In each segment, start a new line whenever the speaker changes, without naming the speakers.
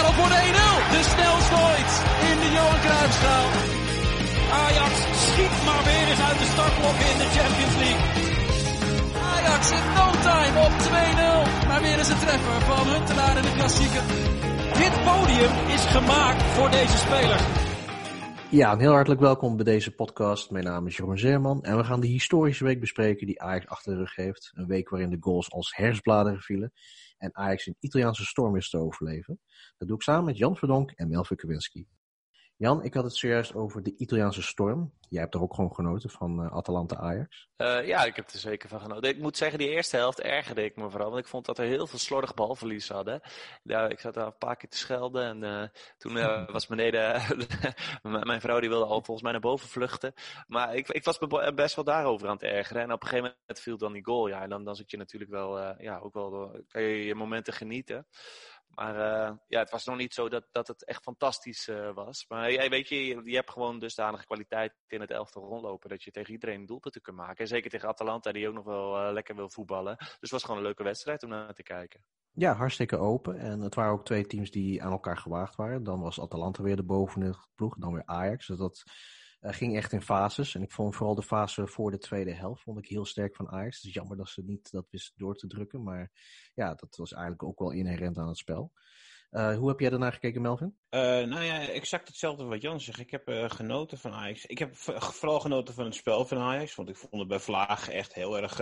daar al voor de 1-0. De snelste ooit in de Johan Cruijffschaal. Ajax schiet maar weer eens uit de startblok in de Champions League. Ajax in no time op 2-0. Maar weer eens een treffer van Huntelaar in de klassieker. Dit podium is gemaakt voor deze speler.
Ja, heel hartelijk welkom bij deze podcast. Mijn naam is Jeroen Zeerman en we gaan de historische week bespreken die Ajax achter de rug heeft. Een week waarin de goals als herfstbladeren vielen en Ajax een Italiaanse storm wist te overleven. Dat doe ik samen met Jan Verdonk en Melvin Kowinski. Jan, ik had het zojuist over de Italiaanse storm. Jij hebt er ook gewoon genoten van uh, Atalanta Ajax.
Uh, ja, ik heb er zeker van genoten. Ik moet zeggen, die eerste helft ergerde ik me vooral. Want ik vond dat er heel veel slordig balverlies hadden. Ja, ik zat daar een paar keer te schelden. En uh, toen was beneden... mijn vrouw die wilde al volgens mij naar boven vluchten. Maar ik, ik was best wel daarover aan het ergeren. En op een gegeven moment viel dan die goal. Ja, en dan, dan zit je natuurlijk wel... ja, ook wel... kan je je momenten genieten. Maar uh, ja, het was nog niet zo dat, dat het echt fantastisch uh, was. Maar ja, weet je, je, hebt gewoon dusdanige kwaliteit in het elftal rondlopen dat je tegen iedereen doelpunten kunt maken. En zeker tegen Atalanta, die ook nog wel uh, lekker wil voetballen. Dus het was gewoon een leuke wedstrijd om naar te kijken.
Ja, hartstikke open. En het waren ook twee teams die aan elkaar gewaagd waren. Dan was Atalanta weer de bovenste ploeg, dan weer Ajax. Dus dat uh, ging echt in fases. En ik vond vooral de fase voor de tweede helft vond ik heel sterk van Ajax. Het is jammer dat ze niet dat wisten door te drukken. Maar ja, dat was eigenlijk ook wel inherent aan het spel. Uh, hoe heb jij daarnaar gekeken, Melvin?
Uh, nou ja, exact hetzelfde wat Jan zegt. Ik heb genoten van Ajax. Ik heb vooral genoten van het spel van Ajax. Want ik vond het bij Vlaag echt heel erg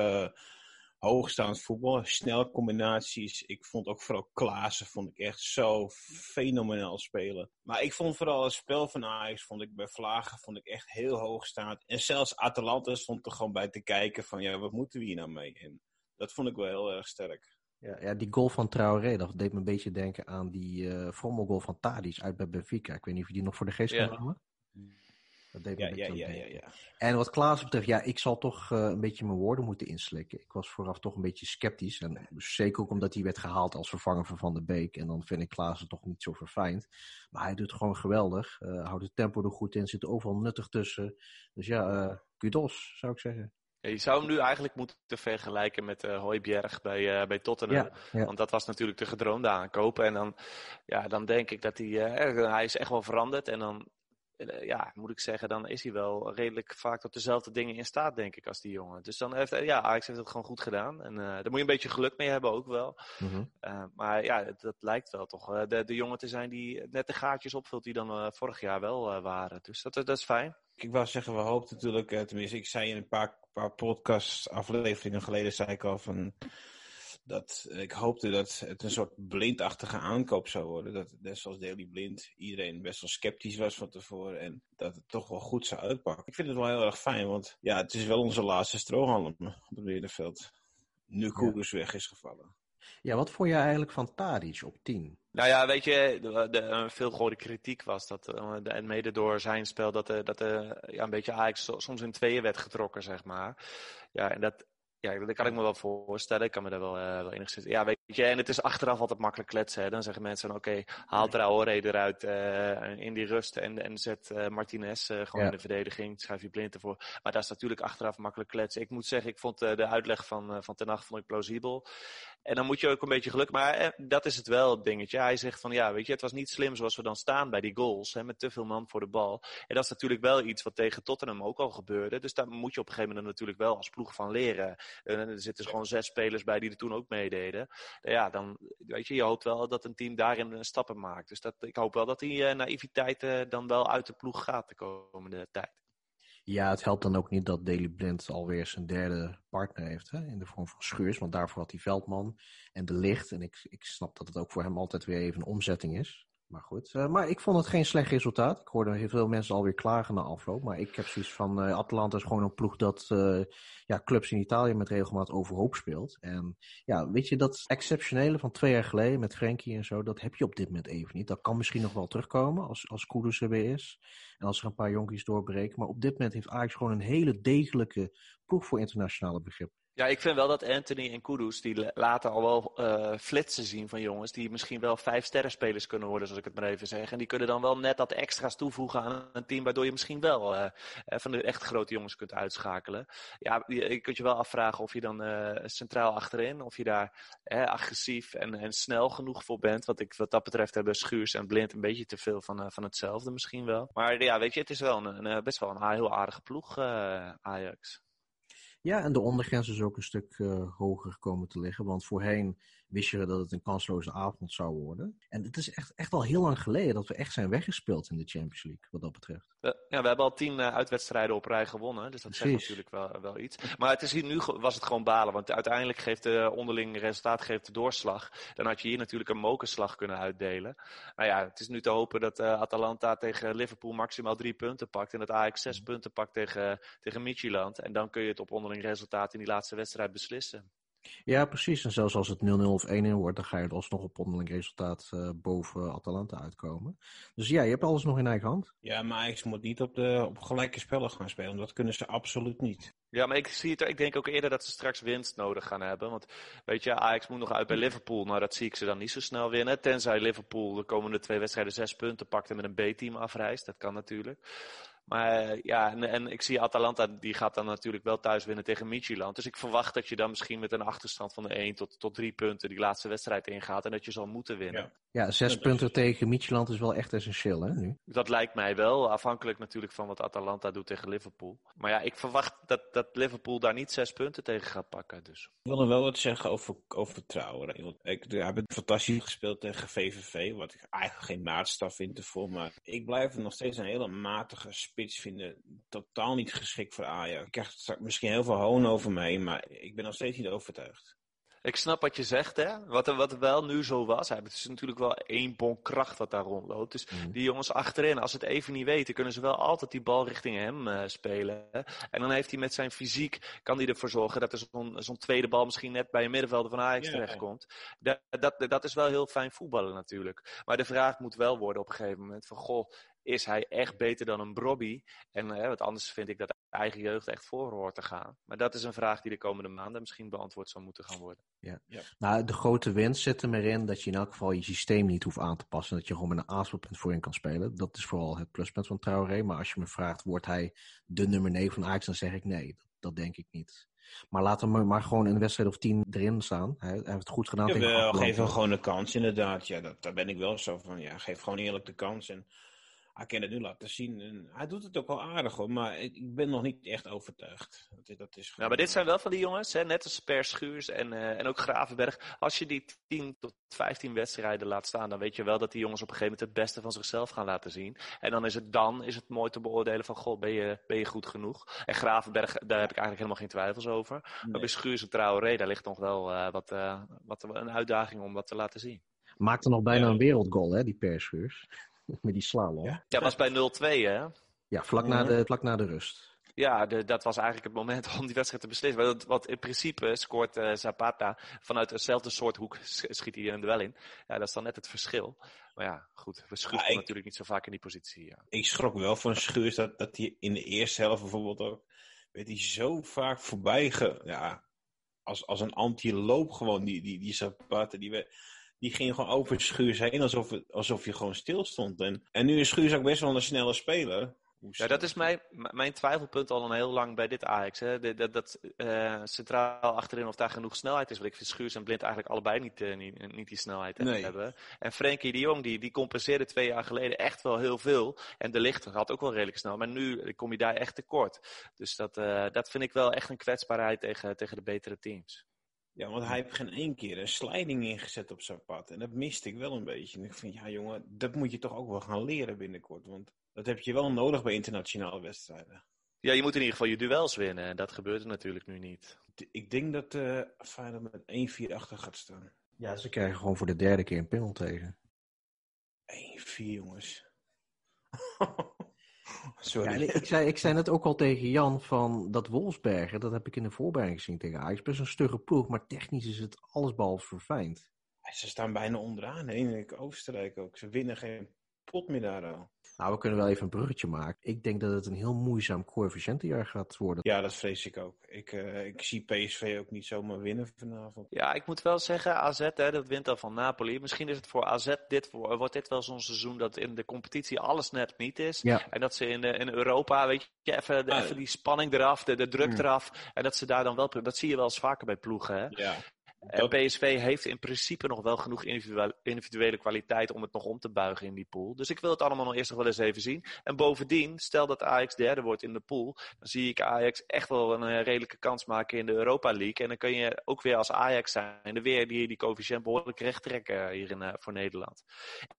hoogstaand voetbal. Snelle combinaties. Ik vond ook vooral Klaassen vond ik echt zo fenomenaal spelen. Maar ik vond vooral het spel van Ajax, vond ik bij Vlagen, vond ik echt heel hoogstaand. En zelfs Atalanta stond er gewoon bij te kijken van, ja, wat moeten we hier nou mee? En dat vond ik wel heel erg sterk.
Ja, ja, die goal van Traoré, dat deed me een beetje denken aan die uh, goal van Tadic uit bij Benfica. Ik weet niet of je die nog voor de geest kan houden.
Dat deed ja, ja, ja, ja, ja,
En wat Klaas betreft, ja, ik zal toch uh, een beetje mijn woorden moeten inslikken. Ik was vooraf toch een beetje sceptisch. En zeker ook omdat hij werd gehaald als vervanger van Van der Beek. En dan vind ik Klaas toch niet zo verfijnd. Maar hij doet het gewoon geweldig. Uh, houdt het tempo er goed in, zit overal nuttig tussen. Dus ja, uh, kudos zou ik zeggen.
Ja, je zou hem nu eigenlijk moeten vergelijken met uh, Hooibjerg bij, uh, bij Tottenham. Ja, ja. Want dat was natuurlijk de gedroomde aankoop. En dan, ja, dan denk ik dat hij, uh, hij is echt wel veranderd. En dan ja, moet ik zeggen, dan is hij wel redelijk vaak tot dezelfde dingen in staat, denk ik, als die jongen. Dus dan heeft, ja, Ajax heeft het gewoon goed gedaan. En uh, daar moet je een beetje geluk mee hebben ook wel. Mm -hmm. uh, maar ja, dat lijkt wel toch uh, de, de jongen te zijn die net de gaatjes opvult die dan vorig jaar wel waren. Dus dat, dat is fijn.
Ik wou zeggen, we hoopten natuurlijk, tenminste, ik zei in een paar, paar podcast afleveringen geleden, zei ik al van dat ik hoopte dat het een soort blindachtige aankoop zou worden. Dat net zoals Daily Blind iedereen best wel sceptisch was van tevoren. En dat het toch wel goed zou uitpakken. Ik vind het wel heel erg fijn, want ja, het is wel onze laatste strohalm op het middenveld. Nu Koerders ja. weg is gevallen.
Ja, wat vond jij eigenlijk van Tadic op 10?
Nou ja, weet je, de, de, veel gehoorde kritiek was dat, de, en mede door zijn spel, dat, de, dat de, ja, een beetje Ajax soms in tweeën werd getrokken, zeg maar. Ja, en dat, ja, dat kan ik me wel voorstellen. Ik kan me daar wel, uh, wel enigszins... Ja, weet je, en het is achteraf altijd makkelijk kletsen. Hè? Dan zeggen mensen, oké, okay, haal Traoré eruit uh, in die rust en, en zet uh, Martinez gewoon ja. in de verdediging. Schrijf je blind ervoor. Maar dat is natuurlijk achteraf makkelijk kletsen. Ik moet zeggen, ik vond de uitleg van, van Ten Hag vond ik plausibel. En dan moet je ook een beetje geluk. Maar dat is het wel, het dingetje. Hij zegt van, ja, weet je, het was niet slim zoals we dan staan bij die goals. Hè, met te veel man voor de bal. En dat is natuurlijk wel iets wat tegen Tottenham ook al gebeurde. Dus daar moet je op een gegeven moment natuurlijk wel als ploeg van leren. En er zitten gewoon zes spelers bij die er toen ook meededen. Ja, dan weet je, je hoopt wel dat een team daarin stappen maakt. Dus dat, ik hoop wel dat die uh, naïviteit uh, dan wel uit de ploeg gaat de komende tijd.
Ja, het helpt dan ook niet dat Daily Blind alweer zijn derde partner heeft. Hè, in de vorm van Schuurs. Want daarvoor had hij Veldman en de Licht. En ik, ik snap dat het ook voor hem altijd weer even een omzetting is. Maar goed, uh, maar ik vond het geen slecht resultaat. Ik hoorde heel veel mensen alweer klagen na afloop. Maar ik heb zoiets van, uh, Atalanta is gewoon een ploeg dat uh, ja, clubs in Italië met regelmaat overhoop speelt. En ja, weet je, dat exceptionele van twee jaar geleden met Frenkie en zo, dat heb je op dit moment even niet. Dat kan misschien nog wel terugkomen als, als Kudus er weer is. En als er een paar jonkies doorbreken. Maar op dit moment heeft Ajax gewoon een hele degelijke ploeg voor internationale begrip.
Ja, ik vind wel dat Anthony en Kudus, die laten al wel uh, flitsen zien van jongens, die misschien wel vijf sterrenspelers kunnen worden, zoals ik het maar even zeg. En die kunnen dan wel net dat extra's toevoegen aan een team, waardoor je misschien wel uh, van de echt grote jongens kunt uitschakelen. Ja, je, je kunt je wel afvragen of je dan centraal achterin, of je daar agressief en, en snel genoeg voor bent. Want ik, wat dat betreft hebben Schuurs en Blind een beetje te veel van, van hetzelfde misschien wel. Maar ja, weet je, het is wel een, een best wel een heel aardige ploeg, Ajax.
Ja, en de ondergrens is ook een stuk uh, hoger komen te liggen. Want voorheen wist je dat het een kansloze avond zou worden. En het is echt, echt al heel lang geleden dat we echt zijn weggespeeld in de Champions League, wat dat betreft.
ja, we hebben al tien uh, uitwedstrijden op rij gewonnen, dus dat Precies. zegt natuurlijk wel, wel iets. Maar het is hier, nu was het gewoon balen, want uiteindelijk geeft de onderling resultaat geeft de doorslag. Dan had je hier natuurlijk een mokerslag kunnen uitdelen. Nou ja, het is nu te hopen dat uh, Atalanta tegen Liverpool maximaal drie punten pakt en dat Ajax zes mm. punten pakt tegen, tegen Midtjylland. En dan kun je het op onderling resultaat in die laatste wedstrijd beslissen.
Ja, precies. En zelfs als het 0-0 of 1-1 wordt, dan ga je er alsnog op onderling resultaat uh, boven Atalanta uitkomen. Dus ja, je hebt alles nog in eigen hand.
Ja, maar Ajax moet niet op, de, op gelijke spellen gaan spelen. Dat kunnen ze absoluut niet.
Ja, maar ik, zie het, ik denk ook eerder dat ze straks winst nodig gaan hebben. Want weet je, Ajax moet nog uit bij Liverpool. Nou, dat zie ik ze dan niet zo snel winnen. Tenzij Liverpool de komende twee wedstrijden zes punten pakt en met een B-team afreist. Dat kan natuurlijk. Maar ja, en, en, ik zie Atalanta, die gaat dan natuurlijk wel thuis winnen tegen Midtjylland. Dus ik verwacht dat je dan misschien met een achterstand van de 1 tot, tot 3 punten die laatste wedstrijd ingaat. En dat je zal moeten winnen.
Ja, ja zes punten tegen Midtjylland is wel echt essentieel hè, nu.
Dat lijkt mij wel, afhankelijk natuurlijk van wat Atalanta doet tegen Liverpool. Maar ja, ik verwacht dat, dat Liverpool daar niet zes punten tegen gaat pakken. Dus.
Ik wil nog wel wat zeggen over, over Trouwen. Ik heb fantastisch gespeeld tegen VVV, wat ik eigenlijk geen maatstaf vind ervoor. Maar ik blijf nog steeds een hele matige spits vinden totaal niet geschikt voor Ajax. Ik krijg misschien heel veel hoon over mij, maar ik ben nog steeds niet overtuigd.
Ik snap wat je zegt, hè. Wat er, wat er wel nu zo was. Het is natuurlijk wel één bon kracht wat daar rondloopt. Dus mhm. die jongens achterin, als ze het even niet weten, kunnen ze wel altijd die bal richting hem uh, spelen. En dan heeft hij met zijn fysiek, kan hij ervoor zorgen dat er zo'n zo'n tweede bal misschien net bij een middenvelder van Ajax yeah. terechtkomt. Dat, dat, dat is wel heel fijn voetballen natuurlijk. Maar de vraag moet wel worden op een gegeven moment van, goh, is hij echt beter dan een Brobby? En uh, wat anders vind ik dat eigen jeugd echt voor hoort te gaan. Maar dat is een vraag die de komende maanden misschien beantwoord zou moeten gaan worden.
Ja. ja. Nou, de grote winst zit er maar in dat je in elk geval je systeem niet hoeft aan te passen. Dat je gewoon met een aanspelpunt voorin kan spelen. Dat is vooral het pluspunt van Traoré. Maar als je me vraagt, wordt hij de nummer 9 van Ajax? Dan zeg ik nee, dat, dat denk ik niet. Maar laat hem maar gewoon in een wedstrijd of tien erin staan. Hij, hij heeft het goed gedaan.
Ja, geef hem gewoon de kans, inderdaad. Ja, dat, daar ben ik wel zo van. Ja, geef gewoon eerlijk de kans. En hij kan het nu laten zien. En hij doet het ook wel aardig hoor, maar ik ben nog niet echt overtuigd. Dat, dat is
maar dit zijn wel van die jongens, hè? net als Per Schuurs en, uh, en ook Gravenberg. Als je die 10 tot 15 wedstrijden laat staan, dan weet je wel dat die jongens op een gegeven moment het beste van zichzelf gaan laten zien. En dan is het dan is het mooi te beoordelen van, goh, ben je, ben je goed genoeg? En Gravenberg, daar heb ik eigenlijk helemaal geen twijfels over. Nee. Maar bij Schuurs en Traoré, daar ligt nog wel uh, wat, uh, wat een uitdaging om wat te laten zien.
Maakte nog bijna ja. een wereldgoal, hè, die Per Schuurs. Met die slalom.
Ja, ja was bij 0-2 hè?
Ja, vlak na de, vlak na de rust.
Ja, de, dat was eigenlijk het moment om die wedstrijd te beslissen. Want, want in principe scoort uh, Zapata vanuit dezelfde soort hoek, schiet hij een duel in. Ja, dat is dan net het verschil. Maar ja, goed, we schuurt ja, natuurlijk niet zo vaak in die positie. Ja.
Ik schrok wel van Schuurs dat, dat hij in de eerste helft bijvoorbeeld ook, werd hij zo vaak voorbij ge, ja, als, als een anti-loop gewoon, die, die, die Zapata, die werd, die ging gewoon over Schuurs heen alsof, het, alsof je gewoon stil stond. En, en nu is Schuurs ook best wel een snelle speler.
Ja, dat is mijn, mijn twijfelpunt al een heel lang bij dit Ajax. Hè. Dat, dat, dat uh, centraal achterin of daar genoeg snelheid is. Want ik vind Schuurs en Blind eigenlijk allebei niet, uh, niet, niet, die snelheid nee. hebben. En Frenkie de Jong, die, die compenseerde twee jaar geleden echt wel heel veel. En de lichter had ook wel redelijk snel. Maar nu kom je daar echt tekort. Dus dat, uh, dat vind ik wel echt een kwetsbaarheid tegen, tegen de betere teams.
Ja, want hij heeft geen één keer een sliding ingezet op zijn pad. En dat miste ik wel een beetje. En ik vind, ja jongen, dat moet je toch ook wel gaan leren binnenkort. Want dat heb je wel nodig bij internationale wedstrijden.
Ja, je moet in ieder geval je duels winnen. En dat gebeurt er natuurlijk nu niet.
Ik denk dat uh, Feyenoord met 1-4 achter gaat staan.
Ja, ze krijgen gewoon voor de derde keer een panel tegen.
1-4 jongens.
Sorry. Ja, ik, zei, ik zei net ook al tegen Jan van dat Wolfsbergen, dat heb ik in de voorbereiding gezien tegen Ajax. Best een stugge ploeg, maar technisch is het allesbehalve verfijnd.
Ze staan bijna onderaan, hè? in Oostenrijk ook. Ze winnen geen pot meer daar al.
Nou, we kunnen wel even een bruggetje maken. Ik denk dat het een heel moeizaam coëfficiëntenjaar gaat worden.
Ja, dat vrees ik ook. Ik, uh, ik zie PSV ook niet zomaar winnen vanavond.
Ja, ik moet wel zeggen, AZ, hè, dat wint dan van Napoli. Misschien is het voor AZ, dit, wordt dit wel zo'n seizoen dat in de competitie alles net niet is.
Ja.
En dat ze in, in Europa, weet je, even, even die spanning eraf, de, de druk
Mm.
eraf. En dat ze daar dan wel, dat zie je wel eens vaker bij ploegen, hè.
Ja.
En PSV heeft in principe nog wel genoeg individuele, kwaliteit om het nog om te buigen in die pool. Dus ik wil het allemaal nog eerst nog wel eens even zien. En bovendien, stel dat Ajax derde wordt in de pool, dan zie ik Ajax echt wel een eh, redelijke kans maken in de Europa League. En dan kun je ook weer als Ajax zijn, weer die, die coëfficiënt behoorlijk recht trekken hier in, eh, voor Nederland.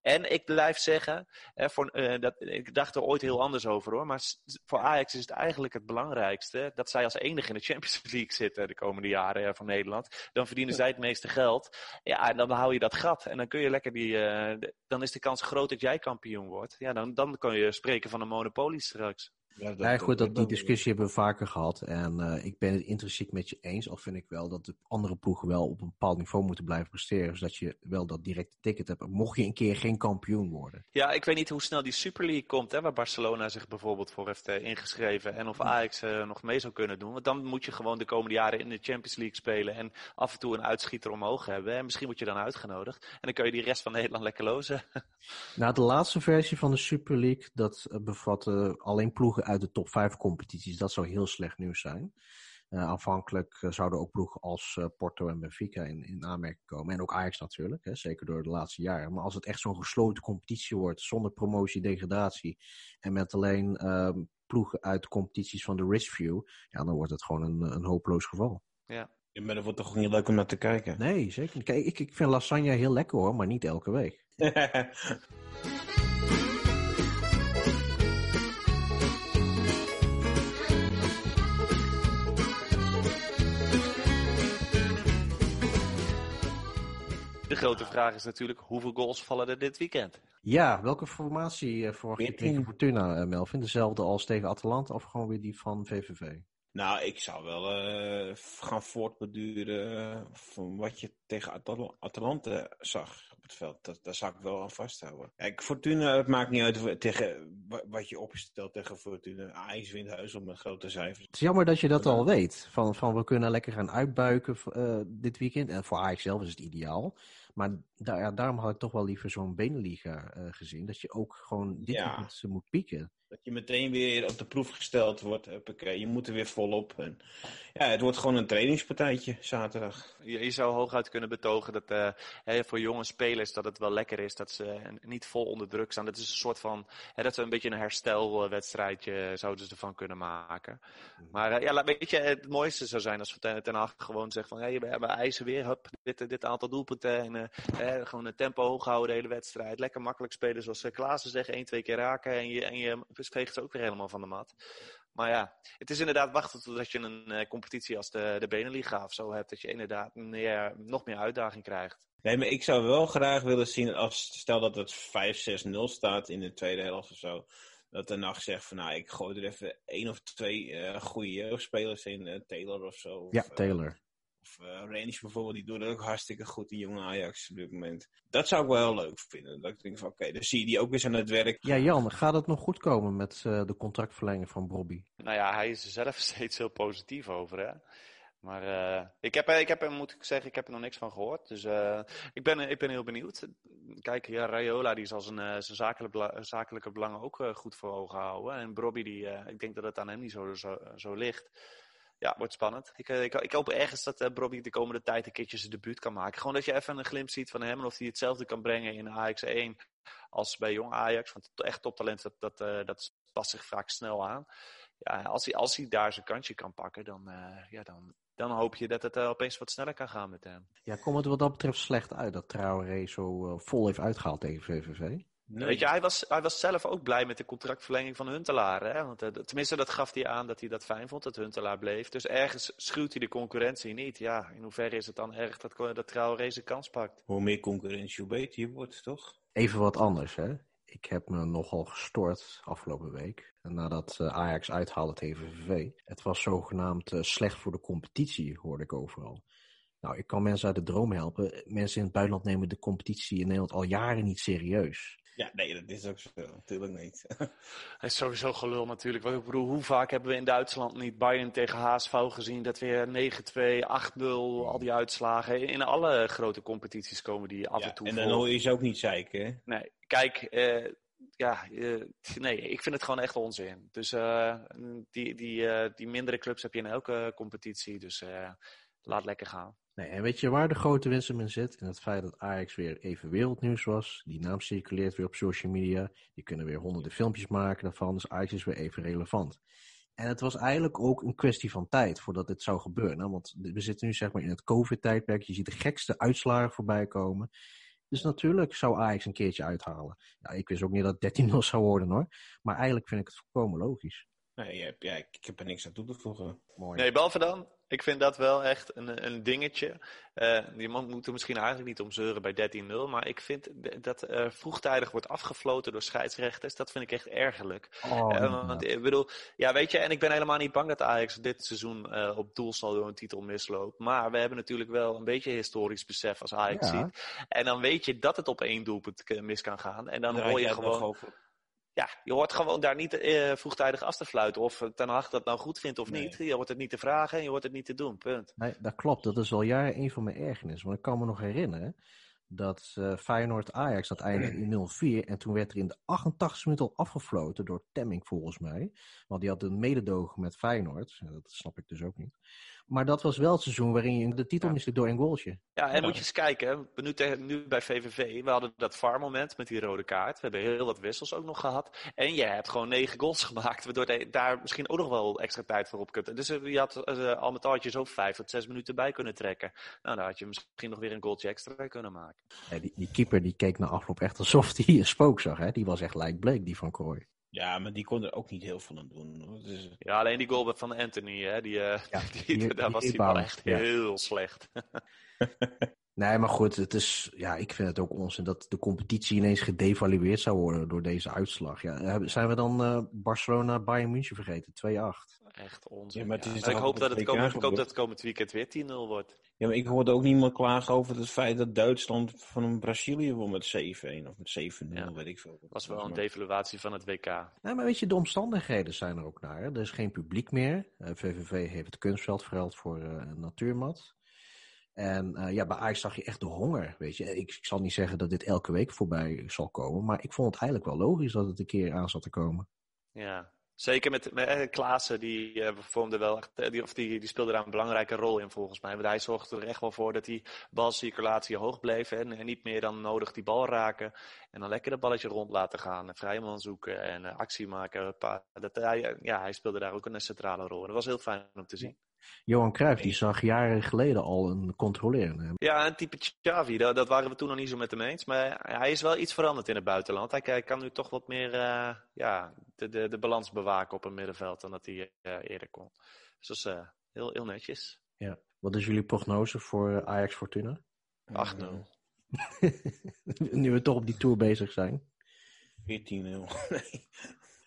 En ik blijf zeggen, hè, voor, eh, dat, ik dacht er ooit heel anders over hoor, maar voor Ajax is het eigenlijk het belangrijkste dat zij als enige in de Champions League zitten de komende jaren van Nederland. Dan verdienen zij het meeste geld. Ja, en dan hou je dat gat. En dan kun je lekker die. de- dan is de kans groot dat jij kampioen wordt. Ja, dan, dan kan je spreken van een monopolie straks.
Ja,
Ja, goed, dat, die discussie hebben we vaker gehad. En eh, ik ben het intrinsiek met je eens. Al vind ik wel dat de andere ploegen wel op een bepaald niveau moeten blijven presteren. Zodat je wel dat directe ticket hebt. Mocht je een keer geen kampioen worden.
Ja, ik weet niet hoe snel die Super League komt, hè, waar Barcelona zich bijvoorbeeld voor heeft eh, ingeschreven. En of Ajax eh, nog mee zou kunnen doen. Want dan moet je gewoon de komende jaren in de Champions League spelen. En af en toe een uitschieter omhoog hebben. En misschien word je dan uitgenodigd. En dan kun je die rest van Nederland lekker lozen.
Nou, de laatste versie van de Super League, dat bevatte alleen ploegen uit de top 5 competities. Dat zou heel slecht nieuws zijn. Eh, aanvankelijk eh, zouden ook ploegen als eh, Porto en Benfica in, in aanmerking komen. En ook Ajax natuurlijk, hè, zeker door de laatste jaren. Maar als het echt zo'n gesloten competitie wordt, zonder promotie, degradatie. En met alleen ehm, ploegen uit competities van de Richview. Ja, dan wordt het gewoon een, een hopeloos geval.
Ja.
Ja, maar dat wordt toch niet leuk om naar te kijken?
Nee, zeker niet. Kijk, ik, ik vind lasagne heel lekker hoor, maar niet elke week.
grote vraag is natuurlijk, hoeveel goals vallen er dit weekend?
Ja, welke formatie eh, verwacht je
14.
tegen Fortuna, eh, Melvin? Dezelfde als tegen Atalanta of gewoon weer die van VVV?
nou, ik zou wel eh, gaan voortbeduren van wat je tegen Atal Atalanta zag op het veld. Dat, daar zou ik wel aan vasthouden. Kijk, Fortuna, het maakt niet uit tegen wa- wat je opstelt tegen Fortuna. Ajax wint op met grote cijfers.
Het is jammer dat je dat al weet. Van, van we kunnen lekker gaan uitbuiken eh, dit weekend. En voor Ajax zelf is het ideaal. Maar daar, ja, daarom had ik toch wel liever zo'n Beneliga eh, gezien. Dat je ook gewoon dit
Ja.
weekend moet pieken.
Dat je meteen weer op de proef gesteld wordt. Huppakee, je moet er weer volop. En, ja, het wordt gewoon een trainingspartijtje zaterdag.
Je, je zou hooguit kunnen betogen dat eh, hè, voor jonge spelers dat het wel lekker is dat ze eh, niet vol onder druk staan. Dat is een soort van, hè, dat ze een beetje een herstelwedstrijdje zouden ze ervan kunnen maken. Maar eh, ja, laat- weet je, het mooiste zou zijn als Ten, ten Hag gewoon zegt van, hey, we hebben eisen weer, hup, dit, dit aantal doelpunten. En eh, eh, gewoon een tempo hoog houden de hele wedstrijd. Lekker makkelijk spelen zoals uh, Klaassen zegt, één, twee keer raken en je, en je veegt ze ook weer helemaal van de mat. Maar ja, het is inderdaad wachten totdat je een eh, competitie als de, de Beneliga of zo hebt. Dat je inderdaad meer, nog meer uitdaging krijgt.
Nee, maar ik zou wel graag willen zien, als, stel dat het 5-6-0 staat in de tweede helft of zo. Dat de nacht zegt van, nou, ik gooi er even één of twee eh goede jeugdspelers in. eh, Taylor of zo. Of,
Ja,
eh,
Taylor.
Of uh, Range bijvoorbeeld, die doet ook hartstikke goed, die jonge Ajax op dit moment. Dat zou ik wel heel leuk vinden. Dat ik denk van, oké, dan zie je die ook weer aan het werk.
Ja, Jan, gaat het nog goed komen met eh, de contractverlenging van Bobby?
Nou ja, hij is er zelf steeds heel positief over, hè. Maar uh, ik, heb, ik heb moet ik zeggen, ik heb er nog niks van gehoord. Dus uh, ik, ben, ik ben heel benieuwd. Kijk, ja, Raiola die zal zijn, uh, zijn zakelijke, zakelijke belangen ook uh, goed voor ogen houden. En Bobby, die, uh, ik denk dat het aan hem niet zo, zo, zo ligt. Ja, wordt spannend. Ik, ik, ik hoop ergens dat uh, Bobby de komende tijd een keertje zijn debuut kan maken. Gewoon dat je even een glimp ziet van hem en of hij hetzelfde kan brengen in Ajax 1 als bij jong Ajax. Want echt toptalent, dat, dat, uh, dat past zich vaak snel aan. Ja, als hij, als hij daar zijn kantje kan pakken, dan, uh, ja, dan, dan hoop je dat het uh, opeens wat sneller kan gaan met hem.
Ja, komt het wat dat betreft slecht uit dat Traoré zo uh, vol heeft uitgehaald tegen VVV?
Nee. Weet je, hij was, hij was zelf ook blij met de contractverlenging van Huntelaar. Hè? Want, uh, tenminste, dat gaf hij aan dat hij dat fijn vond, dat Huntelaar bleef. Dus ergens schuwt hij de concurrentie niet. Ja, in hoeverre is het dan erg dat, dat Traoré zijn kans pakt?
Hoe meer concurrentie, hoe beter je wordt, toch?
Even wat anders, hè. Ik heb me nogal gestoord afgelopen week. Nadat uh, Ajax uithaalde tegen VVV. Het was zogenaamd uh, slecht voor de competitie, hoorde ik overal. Nou, ik kan mensen uit de droom helpen. Mensen in het buitenland nemen de competitie in Nederland al jaren niet serieus.
Ja, nee, dat is ook zo. Natuurlijk niet.
Het is sowieso gelul natuurlijk. Ik bedoel, hoe vaak hebben we in Duitsland niet Bayern tegen HSV gezien? Dat weer 9-2, 8-0, al die uitslagen. In alle grote competities komen die af
Ja,
en toe
en dan hoor je ze ook niet zeiken, hè?
Nee, kijk, eh, ja, eh, nee, ik vind het gewoon echt onzin. Dus eh, die, die, die mindere clubs heb je in elke competitie. Dus laat lekker gaan.
En weet je waar de grote winst in zit? In het feit dat Ajax weer even wereldnieuws was. Die naam circuleert weer op social media. Die kunnen weer honderden filmpjes maken daarvan. Dus Ajax is weer even relevant. En het was eigenlijk ook een kwestie van tijd voordat dit zou gebeuren. Want we zitten nu zeg maar in het COVID-tijdperk. Je ziet de gekste uitslagen voorbij komen. Dus natuurlijk zou Ajax een keertje uithalen. Ik wist ook niet dat het 13-0 zou worden hoor. Maar eigenlijk vind ik het volkomen logisch.
Nee, ja, ik, heb er niks aan toe te voegen.
Mooi.
Nee, behalve dan, ik vind dat wel echt een, een dingetje. Eh je man moet er misschien eigenlijk niet om zeuren bij 13-0. Maar ik vind dat eh, vroegtijdig wordt afgefloten door scheidsrechters. Dat vind ik echt ergerlijk.
Oh,
Eh, want ik bedoel, ja, weet je, en ik ben helemaal niet bang dat Ajax dit seizoen op doel zal door een titel misloopt. Maar we hebben natuurlijk wel een beetje historisch besef als Ajax
Ja.
ziet. En dan weet je dat het op één doelpunt mis kan gaan. En dan hoor je gewoon,
over.
Ja, je hoort gewoon daar niet eh, vroegtijdig af te fluiten. Of eh, Ten Hag dat nou goed vindt of
Nee.
niet. Je hoort het niet te vragen en je hoort het niet te doen, punt.
Nee, dat klopt. Dat is al jaren een van mijn ergernissen. Want ik kan me nog herinneren dat eh Feyenoord Ajax dat eindigde in 0-4. En toen werd er in de 88 minuut al afgefloten door Temming volgens mij. Want die had een mededogen met Feyenoord. En Dat snap ik dus ook niet. Maar dat was wel het seizoen waarin je de titel
Ja.
miste door een goaltje.
Ja, en
Ja.
moet je eens kijken, nu, tegen- nu bij VVV, we hadden dat VAR-moment met die rode kaart. We hebben heel wat wissels ook nog gehad. En je hebt gewoon negen goals gemaakt, waardoor je daar misschien ook nog wel extra tijd voor op kunt. Dus eh, je had eh, al met al had je zo vijf tot zes minuten bij kunnen trekken. Nou, dan had je misschien nog weer een goaltje extra kunnen maken.
Ja, die, die keeper die keek na afloop echt alsof hij een spook zag. Hè? Die was echt lijkbleek, die van Krooi.
Ja, maar die kon er ook niet heel veel aan doen. Dus,
Ja, alleen die goal van Anthony, hè, die, eh,
Ja,
die,
die-
daar
die
was hij wel echt
ja.
heel slecht.
Nee, maar goed, het is, ja, ik vind het ook onzin dat de competitie ineens gedevalueerd zou worden door deze uitslag. Ja, zijn we dan eh, Barcelona, Bayern München vergeten? 2-8.
Echt onzin.
Ja, maar het is
Ja.
toch
ik, hoop
op
dat
het
komend, ik hoop dat het komend weekend weer 10-0 wordt.
ja, maar ik hoorde ook niemand klagen over het feit dat Duitsland van een Brazilië won met 7-1 of met 7-0,
Ja.
weet ik veel.
Dat was wel een devaluatie van het WK.
Nee, maar weet je, de omstandigheden zijn er ook naar. Hè? Er is geen publiek meer. Eh, VVV heeft het kunstveld verruild voor eh, een natuurmat. En eh, ja, bij Ajax zag je echt de honger, weet je. Ik, ik zal niet zeggen dat dit elke week voorbij zal komen, maar ik vond het eigenlijk wel logisch dat het een keer aan zat te komen.
Ja, zeker met, met eh, Klaassen, die eh, vormde wel echt, eh, die, of die, die speelde daar een belangrijke rol in volgens mij. Want hij zorgde er echt wel voor dat die balcirculatie hoog bleef en, en niet meer dan nodig die bal raken. En dan lekker dat balletje rond laten gaan, een vrije man zoeken en actie maken. Dat, hij, ja, hij speelde daar ook een centrale rol. En dat was heel fijn om te zien.
Johan Cruijff, die zag jaren geleden al een controleren. hè.
Ja, een type Xavi, dat, dat waren we toen nog niet zo met hem eens. Maar hij is wel iets veranderd in het buitenland. Hij, hij kan nu toch wat meer eh, ja, de, de, de balans bewaken op een middenveld dan dat hij eh, eerder kon. Dus dat is eh, heel, heel netjes.
Wat is jullie prognose voor Ajax Fortuna?
8-0.
nu we toch op die tour bezig zijn.
14-0. nee.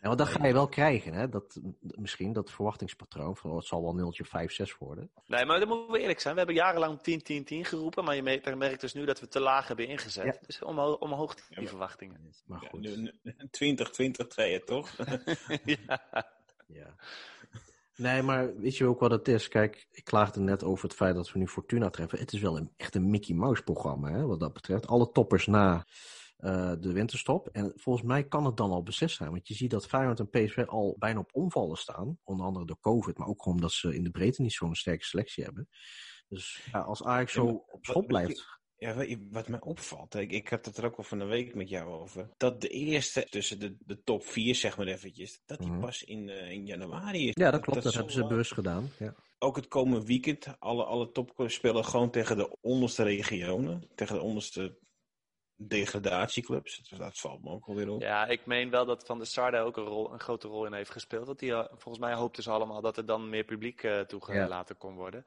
Ja, want dat ga je wel krijgen, hè? Dat, misschien dat verwachtingspatroon. Van, oh, het zal wel nultje 5, 6 worden.
Nee, maar dan moeten we eerlijk zijn. We hebben jarenlang 10-10-10 geroepen. Maar je merkt, dus nu dat we te laag hebben ingezet.
Ja.
Dus omhoog, omhoog die
Ja,
verwachtingen.
Maar goed.
nu- nu- 20, 20, 2, toch?
ja.
Ja. Nee, maar weet je ook wat het is? Kijk, ik klaagde net over het feit dat we nu Fortuna treffen. Het is wel een, echt een Mickey Mouse programma, hè, wat dat betreft. Alle toppers na eh, de winterstop. En volgens mij kan het dan al beslist zijn. Want je ziet dat Feyenoord en PSV al bijna op omvallen staan. Onder andere door COVID, maar ook omdat ze in de breedte niet zo'n sterke selectie hebben. Dus ja, als Ajax
Ja,
zo op schop
wat
blijft.
Ja, wat mij opvalt, ik, ik had het er ook al van een week met jou over. Dat de eerste tussen de, de top 4, zeg maar eventjes, dat die
Mhm.
pas in, eh, in januari is.
Ja, dat klopt. Dat, hebben ze bewust gedaan. Ja.
Ook het komende weekend, alle, alle topclubs spelen gewoon tegen de onderste regionen. Tegen de onderste degradatieclubs. Dus dat valt me ook alweer op.
ja, ik meen wel dat Van der Sar daar ook een, rol, een grote rol in heeft gespeeld. Want die, eh, volgens mij hoopten ze allemaal dat er dan meer publiek eh, toegelaten kon worden.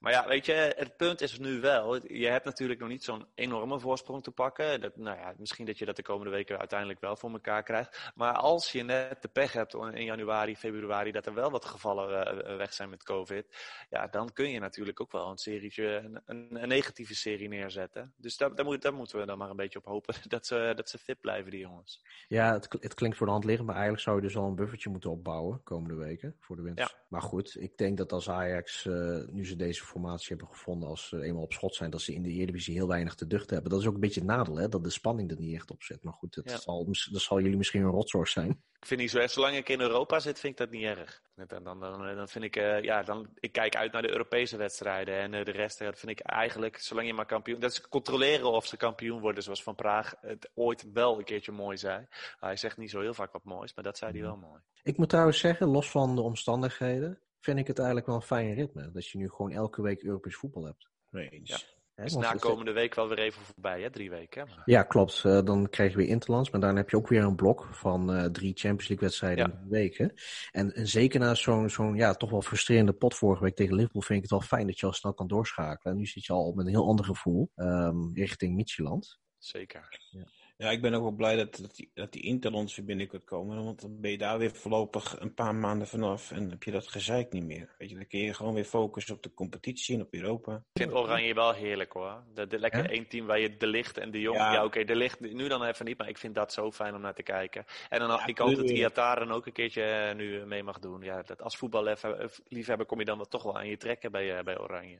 Maar ja, weet je, het punt is nu wel, je hebt natuurlijk nog niet zo'n enorme voorsprong te pakken. Dat, nou ja, misschien dat je dat de komende weken uiteindelijk wel voor elkaar krijgt. Maar als je net de pech hebt in januari, februari, dat er wel wat gevallen uh, weg zijn met COVID. Ja, dan kun je natuurlijk ook wel een serietje, een, een, een negatieve serie neerzetten. Dus daar, daar, moet, daar, moeten we dan maar een beetje op hopen dat ze, dat ze fit blijven, die jongens.
Ja, het, het klinkt voor de hand liggen, maar eigenlijk zou je dus al een buffertje moeten opbouwen komende weken voor de winter.
Ja.
Maar goed, ik denk dat als Ajax, uh, nu ze deze formatie hebben gevonden, als ze eenmaal op schot zijn, dat ze in de Eredivisie heel weinig te duchten hebben. Dat is ook een beetje het nadeel, hè, dat de spanning er niet echt op zit. Maar goed, dat,
Ja.
zal, dat zal jullie misschien een rotzorg zijn.
Ik vind niet zo erg, zolang ik in Europa zit, vind ik dat niet erg. Dan, dan, dan, dan vind ik, uh, ja, dan, ik kijk uit naar de Europese wedstrijden en uh, de rest, dat vind ik eigenlijk, zolang je maar kampioen, dat is controleren of ze kampioen worden, zoals Van Praag het ooit wel een keertje mooi zei. Hij zegt niet zo heel vaak wat moois, maar dat zei hij wel mooi.
Ik moet trouwens zeggen, los van de omstandigheden, vind ik het eigenlijk wel een fijn ritme. Dat je nu gewoon elke week Europees voetbal hebt.
Eens.
Ja.
Hè,
Is
want
na komende week wel weer even voorbij, hè? Drie weken. Hè?
Ja, klopt. Eh, dan krijg je weer Interlands, maar daarna heb je ook weer een blok van eh, drie Champions League wedstrijden
Ja.
in week. hè. En, en zeker na zo'n zo'n ja, toch wel frustrerende pot vorige week tegen Liverpool vind ik het wel fijn dat je al snel kan doorschakelen. En nu zit je al met een heel ander gevoel ehm, richting Midtjylland.
Zeker.
Ja, ik ben ook wel blij dat, dat, die, dat die Interlands weer binnenkort komen. Want dan ben je daar weer voorlopig een paar maanden vanaf. En heb je dat gezeik niet meer. Weet je, dan kun je gewoon weer focussen op de competitie en op Europa.
Ik vind Oranje wel heerlijk hoor. De, de lekker
Ja?
één team waar je De Licht en De Jong...
Ja.
Ja, oké, De Licht nu dan even niet, maar ik vind dat zo fijn om naar te kijken. En dan
Ja,
ik hoop dat. Iataren ook een keertje eh, nu mee mag doen. Ja, dat als voetballiefhebber kom je dan wel toch wel aan je trekken bij, eh, bij Oranje.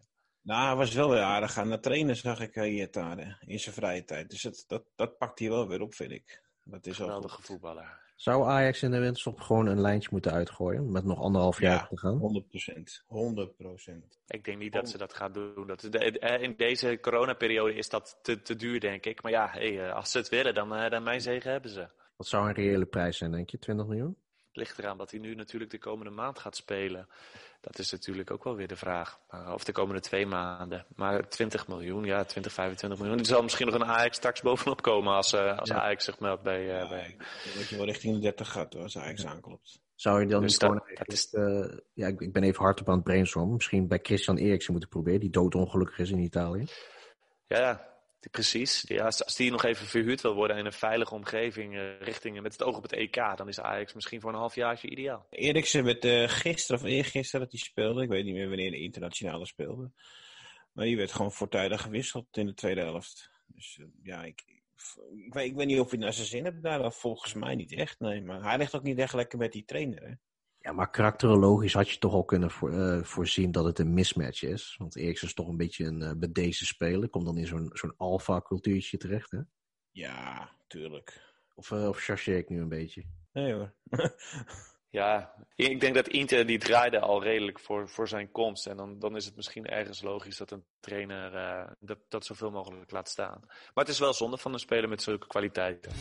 Nou, hij was wel weer aardig aan het trainen, zag ik hier in zijn vrije tijd. Dus dat, dat, dat pakt hij wel weer op, vind ik. Dat is wel
Geweldige
goed.
voetballer.
Zou Ajax in de winterstop gewoon een lijntje moeten uitgooien met nog anderhalf jaar
Ja.
te gaan?
100%. 100%.
Ik denk niet dat ze dat gaat doen. Dat, eh, in deze coronaperiode is dat te, te duur, denk ik. Maar ja, hey, eh, als ze het willen, dan, eh, dan mijn zegen hebben ze.
Wat zou een reële prijs zijn, denk je? 20 miljoen?
Ligt eraan dat hij nu natuurlijk de komende maand gaat spelen. Dat is natuurlijk ook wel weer de vraag. Maar, of de komende twee maanden. Maar 20 miljoen, ja, 20, 25 miljoen. Er zal misschien nog een Ajax straks bovenop komen als, eh, als
Ja.
Ajax zich meldt bij... eh,
Ja,
bij...
dat je wel richting de 30 gaat hoor, als Ajax aanklopt.
Zou je dan
Dus
niet
dat-
gewoon
dat
eigenlijk, eh, ja, ik, ik ben even hard op aan het brainstormen. Misschien bij Christian Eriksen moeten proberen, die doodongelukkig is in Italië.
Ja, precies. Ja, als, die nog even verhuurd wil worden in een veilige omgeving eh, richting met het oog op het EK, dan is Ajax misschien voor een halfjaartje ideaal.
Eriksen werd eh, gisteren of eergisteren dat hij speelde. Ik weet niet meer wanneer de internationale speelde. Maar die werd gewoon voortijdig gewisseld in de tweede helft. Dus eh, ja, ik, ik, weet, ik weet niet of hij naar zijn zin hebt daar. Volgens mij niet echt, nee. Maar hij ligt ook niet echt lekker met die trainer, hè.
Ja, maar karakterologisch had je toch al kunnen voor, eh, voorzien dat het een mismatch is. Want Eriksen is toch een beetje een uh, bedezen speler. Komt dan in zo'n zo'n alfa-cultuurtje terecht, hè?
Ja, tuurlijk.
Of, uh, of chargeer ik nu een beetje?
Nee hoor.
Ja, ik denk dat Inter die draaide al redelijk voor, voor zijn komst. En dan, dan is het misschien ergens logisch dat een trainer uh, dat, dat zoveel mogelijk laat staan. Maar het is wel zonde van een speler met zulke kwaliteiten.